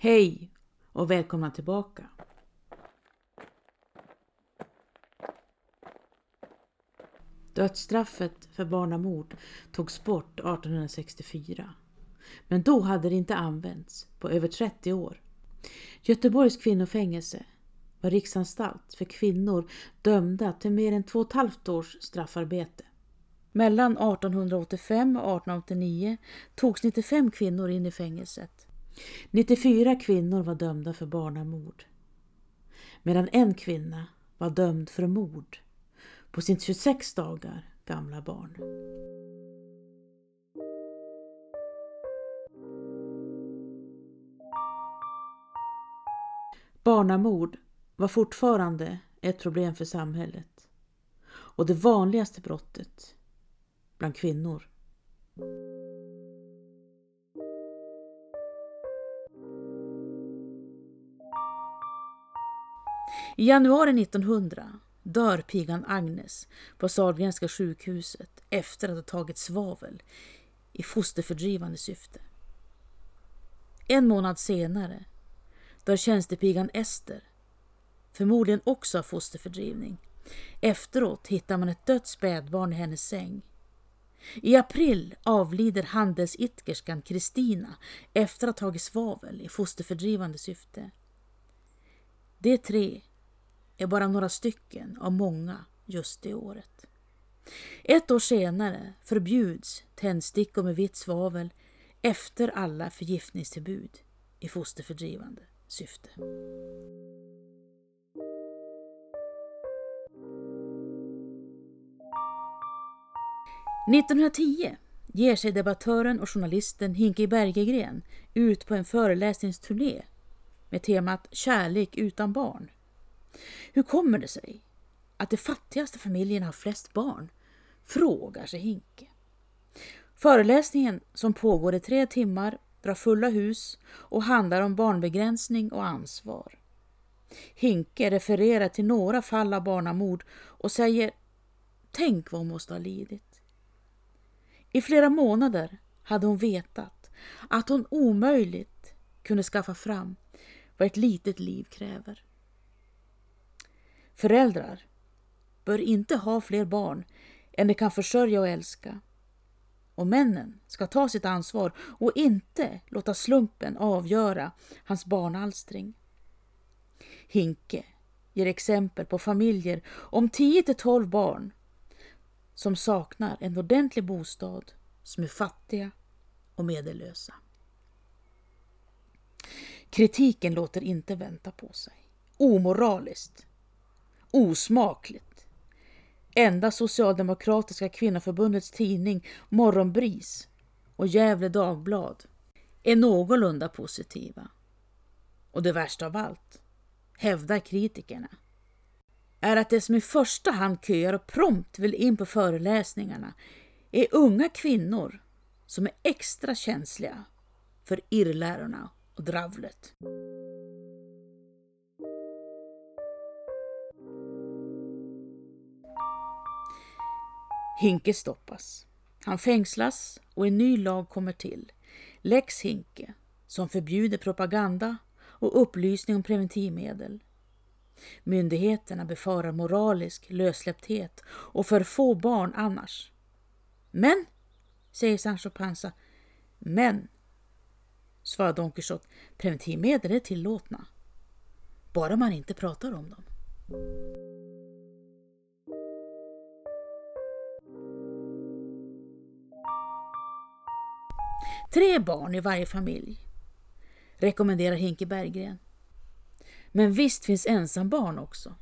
Hej och välkomna tillbaka. Dödsstraffet för barnamord togs bort 1864. Men då hade det inte använts på över 30 år. Göteborgs kvinnofängelse var riksanstalt för kvinnor dömda till mer än två och ett halvt års straffarbete. Mellan 1885 och 1889 togs 95 kvinnor in i fängelset. 94 kvinnor var dömda för barnamord. Medan en kvinna var dömd för mord på sin 26 dagar gamla barn. Barnamord var fortfarande ett problem för samhället och det vanligaste brottet bland kvinnor. I januari 1900 dör pigan Agnes på Sahlgrenska sjukhuset efter att ha tagit svavel i fosterfördrivande syfte. En månad senare dör tjänstepigan Ester, förmodligen också av fosterfördrivning. Efteråt hittar man ett dött spädbarn i hennes säng. I april avlider handelsidkerskan Kristina efter att ha tagit svavel i fosterfördrivande syfte. De tre är bara några stycken av många just det året. Ett år senare förbjuds tändstickor med vitt svavel efter alla förgiftningstillbud i fosterfördrivande syfte. –1910 ger sig debattören och journalisten Hinke Bergegren ut på en föreläsningsturné med temat Kärlek utan barn. Hur kommer det sig att de fattigaste familjerna har flest barn? Frågar sig Hinke. Föreläsningen som pågår i tre timmar drar fulla hus och handlar om barnbegränsning och ansvar. Hinke refererar till några fall av barnamord och säger Tänk vad hon måste ha lidit. I flera månader hade hon vetat att hon omöjligt kunde skaffa fram vad ett litet liv kräver. Föräldrar bör inte ha fler barn än de kan försörja och älska. Och männen ska ta sitt ansvar och inte låta slumpen avgöra hans barnalstring. Hinke ger exempel på familjer om 10 till 12 barn som saknar en ordentlig bostad, som är fattiga och medellösa. Kritiken låter inte vänta på sig. Omoraliskt osmakligt. Enda Socialdemokratiska kvinnoförbundets tidning Morgonbris och Gävle Dagblad är någorlunda positiva. Och det värsta av allt, hävdar kritikerna, är att det som i första hand köar och prompt vill in på föreläsningarna är unga kvinnor som är extra känsliga för irrlärorna och dravlet. Hinke stoppas. Han fängslas och en ny lag kommer till. Lex Hinke, som förbjuder propaganda och upplysning om preventivmedel. Myndigheterna befarar moralisk lössläppthet och för få barn annars. Men, säger Sancho Panza, men, svarar Don Quixote, preventivmedel är tillåtna. Bara man inte pratar om dem. Tre barn i varje familj, rekommenderar Hinke Berggren. Men visst finns ensambarn också.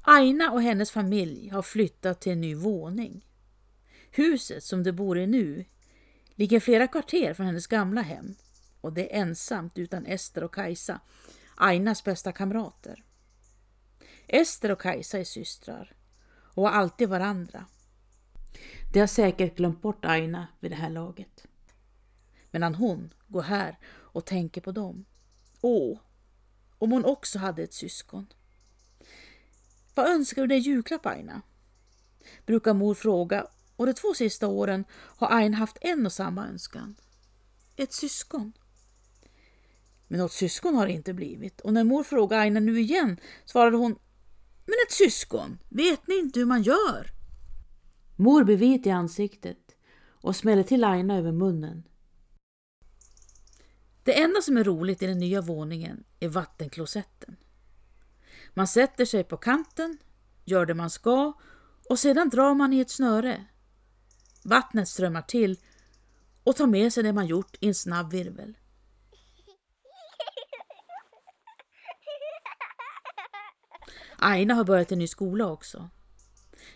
Aina och hennes familj har flyttat till en ny våning. Huset som de bor i nu ligger flera kvarter från hennes gamla hem och det är ensamt utan Ester och Kajsa, Ainas bästa kamrater. Ester och Kajsa är systrar och har alltid varandra de har säkert glömt bort Aina vid det här laget. Medan hon går här och tänker på dem. Åh, om hon också hade ett syskon. Vad önskar du dig julklapp Aina? Brukar mor fråga och de två sista åren har Aina haft en och samma önskan. ett syskon. Men något syskon har det inte blivit och när mor frågade Aina nu igen svarade hon Men ett syskon, vet ni inte hur man gör? Mor blev vit i ansiktet och smällde till Aina över munnen. Det enda som är roligt i den nya våningen är vattenklosetten. Man sätter sig på kanten, gör det man ska och sedan drar man i ett snöre. Vattnet strömmar till och tar med sig det man gjort i en snabb virvel. Aina har börjat en ny skola också.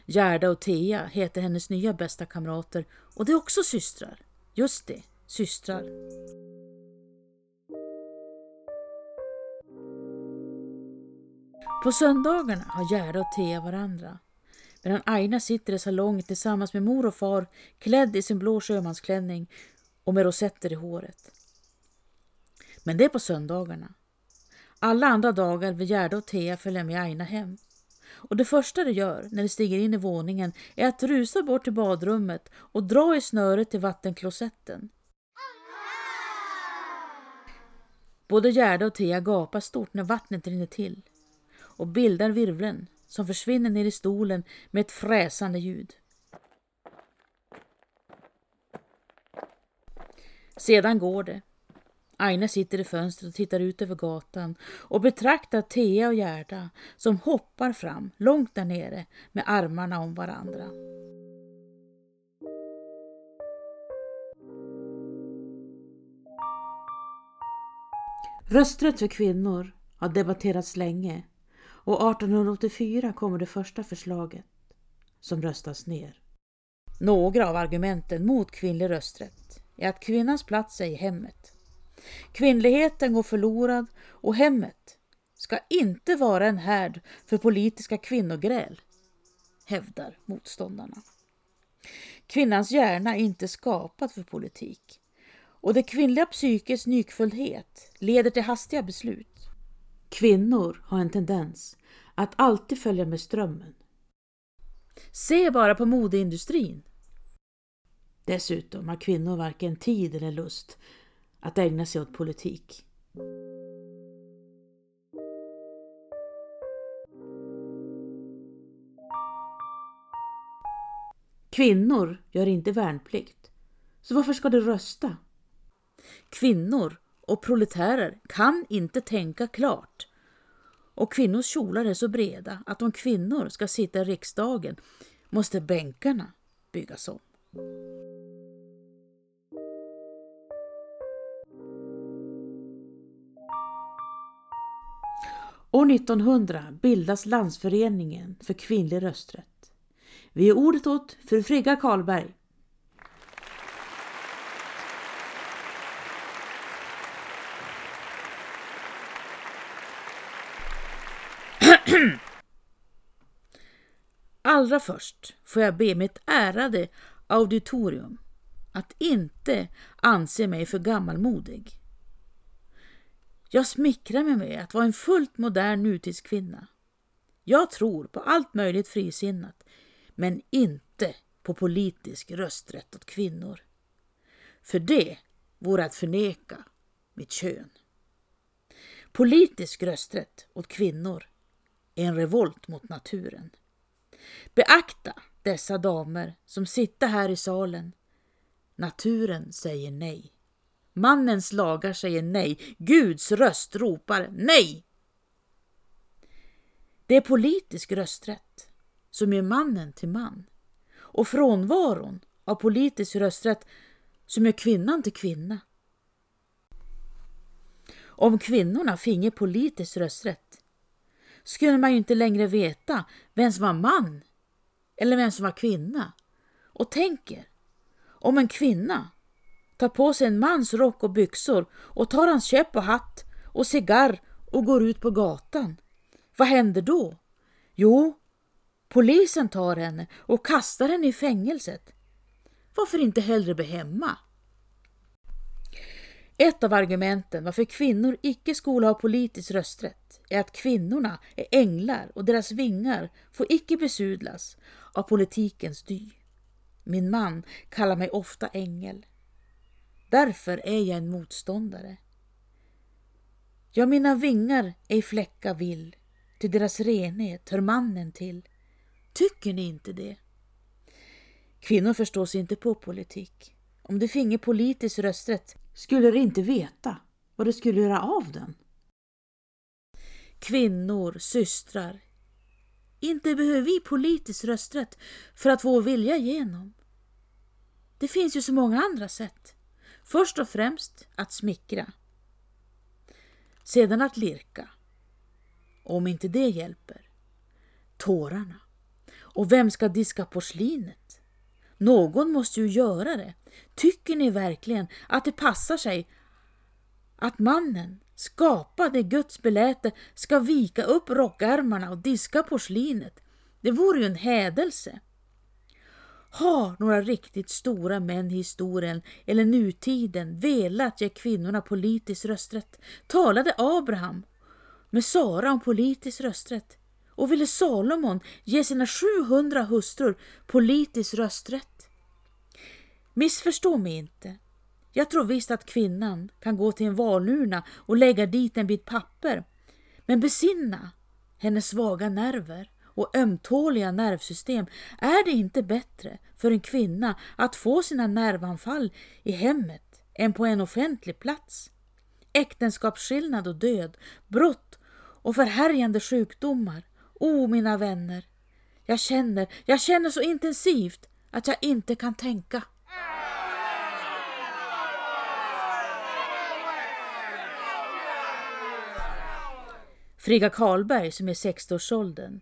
Gerda och Thea heter hennes nya bästa kamrater och det är också systrar. Just det, systrar. På söndagarna har Gerda och Thea varandra. Medan Aina sitter i salongen tillsammans med mor och far klädd i sin blå sjömansklänning och med rosetter i håret. Men det är på söndagarna. Alla andra dagar vill Gerda och Thea följa med Aina hem. Och det första de gör när de stiger in i våningen är att rusa bort till badrummet och dra i snöret till vattenklosetten. Både Gerda och Thea gapar stort när vattnet rinner till och bildar virvlen som försvinner ner i stolen med ett fräsande ljud. Sedan går det. Aina sitter i fönstret och tittar ut över gatan och betraktar Thea och Gerda som hoppar fram långt där nere med armarna om varandra. Rösträtt för kvinnor har debatterats länge och 1884 kommer det första förslaget som röstas ner. Några av argumenten mot kvinnlig rösträtt är att kvinnans plats är i hemmet. Kvinnligheten går förlorad och hemmet ska inte vara en härd för politiska kvinnogräl, hävdar motståndarna. Kvinnans hjärna är inte skapad för politik och det kvinnliga psykets nyckfullhet leder till hastiga beslut. Kvinnor har en tendens att alltid följa med strömmen. Se bara på modeindustrin. Dessutom har kvinnor varken tid eller lust att ägna sig åt politik. Kvinnor gör inte värnplikt, så varför ska de rösta? Kvinnor och proletärer kan inte tänka klart. Och kvinnors kjolar är så breda att om kvinnor ska sitta i riksdagen måste bänkarna byggas om. År 1900 bildas Landsföreningen för kvinnlig rösträtt. Vi ger ordet åt fru Frigga Karlberg. Allra först får jag be mitt ärade auditorium att inte anse mig för gammalmodig. Jag smickrar mig med att vara en fullt modern nutidskvinna. Jag tror på allt möjligt frisinnat, men inte på politisk rösträtt åt kvinnor. För det vore att förneka mitt kön. Politisk rösträtt åt kvinnor är en revolt mot naturen. Beakta dessa damer som sitter här i salen. Naturen säger nej. Mannens lagar säger nej. Guds röst ropar nej. Det är politisk rösträtt som gör mannen till man och frånvaron av politisk rösträtt som gör kvinnan till kvinna. Om kvinnorna finge politisk rösträtt skulle man ju inte längre veta vem som var man eller vem som var kvinna. Och tänker, om en kvinna tar på sig en mans rock och byxor och tar hans käpp och hatt och cigarr och går ut på gatan. Vad händer då? Jo, polisen tar henne och kastar henne i fängelset. Varför inte hellre bli hemma? Ett av argumenten varför kvinnor icke skola ha politisk rösträtt är att kvinnorna är änglar och deras vingar får icke besudlas av politikens dy. Min man kallar mig ofta ängel. Därför är jag en motståndare. Ja, mina vingar ej fläcka vill, till deras renhet hör mannen till. Tycker ni inte det? Kvinnor förstår sig inte på politik. Om de finge politisk rösträtt skulle de inte veta vad de skulle göra av den. Kvinnor, systrar. Inte behöver vi politisk rösträtt för att vår vilja igenom. Det finns ju så många andra sätt. Först och främst att smickra. Sedan att lirka. Om inte det hjälper, tårarna. Och vem ska diska porslinet? Någon måste ju göra det. Tycker ni verkligen att det passar sig att mannen, skapad i Guds beläte, ska vika upp rockärmarna och diska porslinet? Det vore ju en hädelse. Har några riktigt stora män i historien eller nutiden velat ge kvinnorna politisk rösträtt talade Abraham med Sara om politisk rösträtt och ville Salomon ge sina 700 hustrur politisk rösträtt. Missförstå mig inte. Jag tror visst att kvinnan kan gå till en valurna och lägga dit en bit papper. Men besinna hennes svaga nerver och ömtåliga nervsystem. Är det inte bättre för en kvinna att få sina nervanfall i hemmet än på en offentlig plats? Äktenskapsskillnad och död, brott och förhärjande sjukdomar. O, oh, mina vänner, jag känner, jag känner så intensivt att jag inte kan tänka. Frigga Karlberg som är 60-årsåldern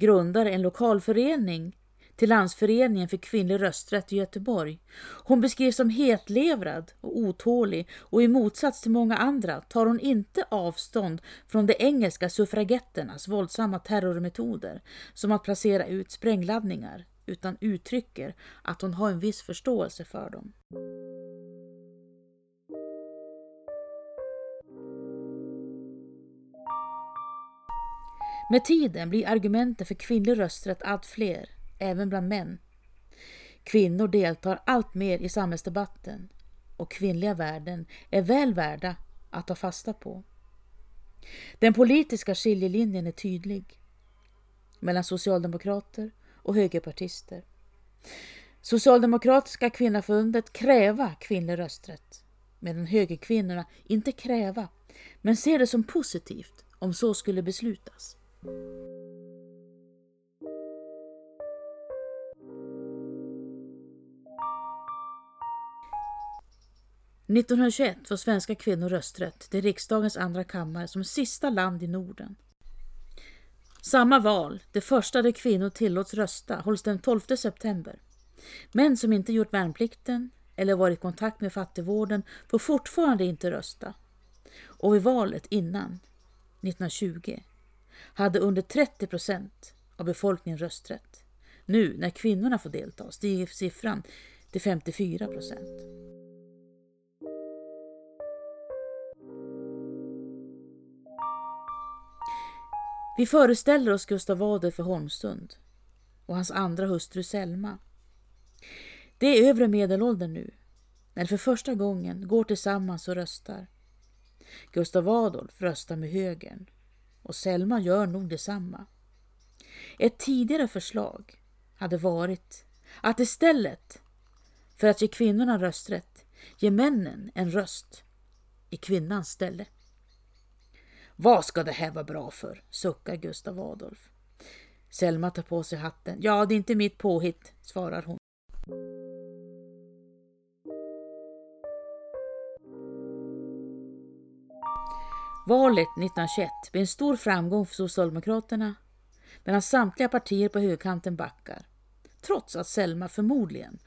grundar en lokalförening till Landsföreningen för kvinnlig rösträtt i Göteborg. Hon beskrivs som hetlevrad och otålig och i motsats till många andra tar hon inte avstånd från de engelska suffragetternas våldsamma terrormetoder som att placera ut sprängladdningar utan uttrycker att hon har en viss förståelse för dem. Med tiden blir argumenten för kvinnlig rösträtt allt fler, även bland män. Kvinnor deltar allt mer i samhällsdebatten och kvinnliga värden är väl värda att ta fasta på. Den politiska skiljelinjen är tydlig mellan socialdemokrater och högerpartister. Socialdemokratiska kvinnoförbundet kräva kvinnlig rösträtt medan högerkvinnorna inte kräva men ser det som positivt om så skulle beslutas. 1921 får svenska kvinnor rösträtt till riksdagens andra kammare som sista land i Norden. Samma val, det första där kvinnor tillåts rösta, hålls den 12 september. Män som inte gjort värnplikten eller varit i kontakt med fattigvården får fortfarande inte rösta. Och vid valet innan, 1920, hade under 30 procent av befolkningen rösträtt. Nu när kvinnorna får delta stiger siffran till 54 procent. Vi föreställer oss Gustav Adolf för Holmsund och hans andra hustru Selma. Det är övre medelåldern nu, när de för första gången går tillsammans och röstar. Gustav Adolf röstar med högern och Selma gör nog detsamma. Ett tidigare förslag hade varit att istället för att ge kvinnorna rösträtt ge männen en röst i kvinnans ställe. Vad ska det här vara bra för? suckar Gustav Adolf. Selma tar på sig hatten. Ja, det är inte mitt påhitt, svarar hon. Valet 1921 blir en stor framgång för Socialdemokraterna medan samtliga partier på högerkanten backar, trots att Selma förmodligen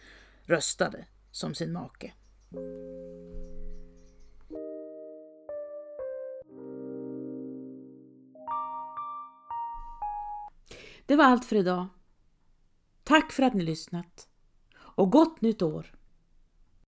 röstade som sin make. Det var allt för idag. Tack för att ni lyssnat och gott nytt år!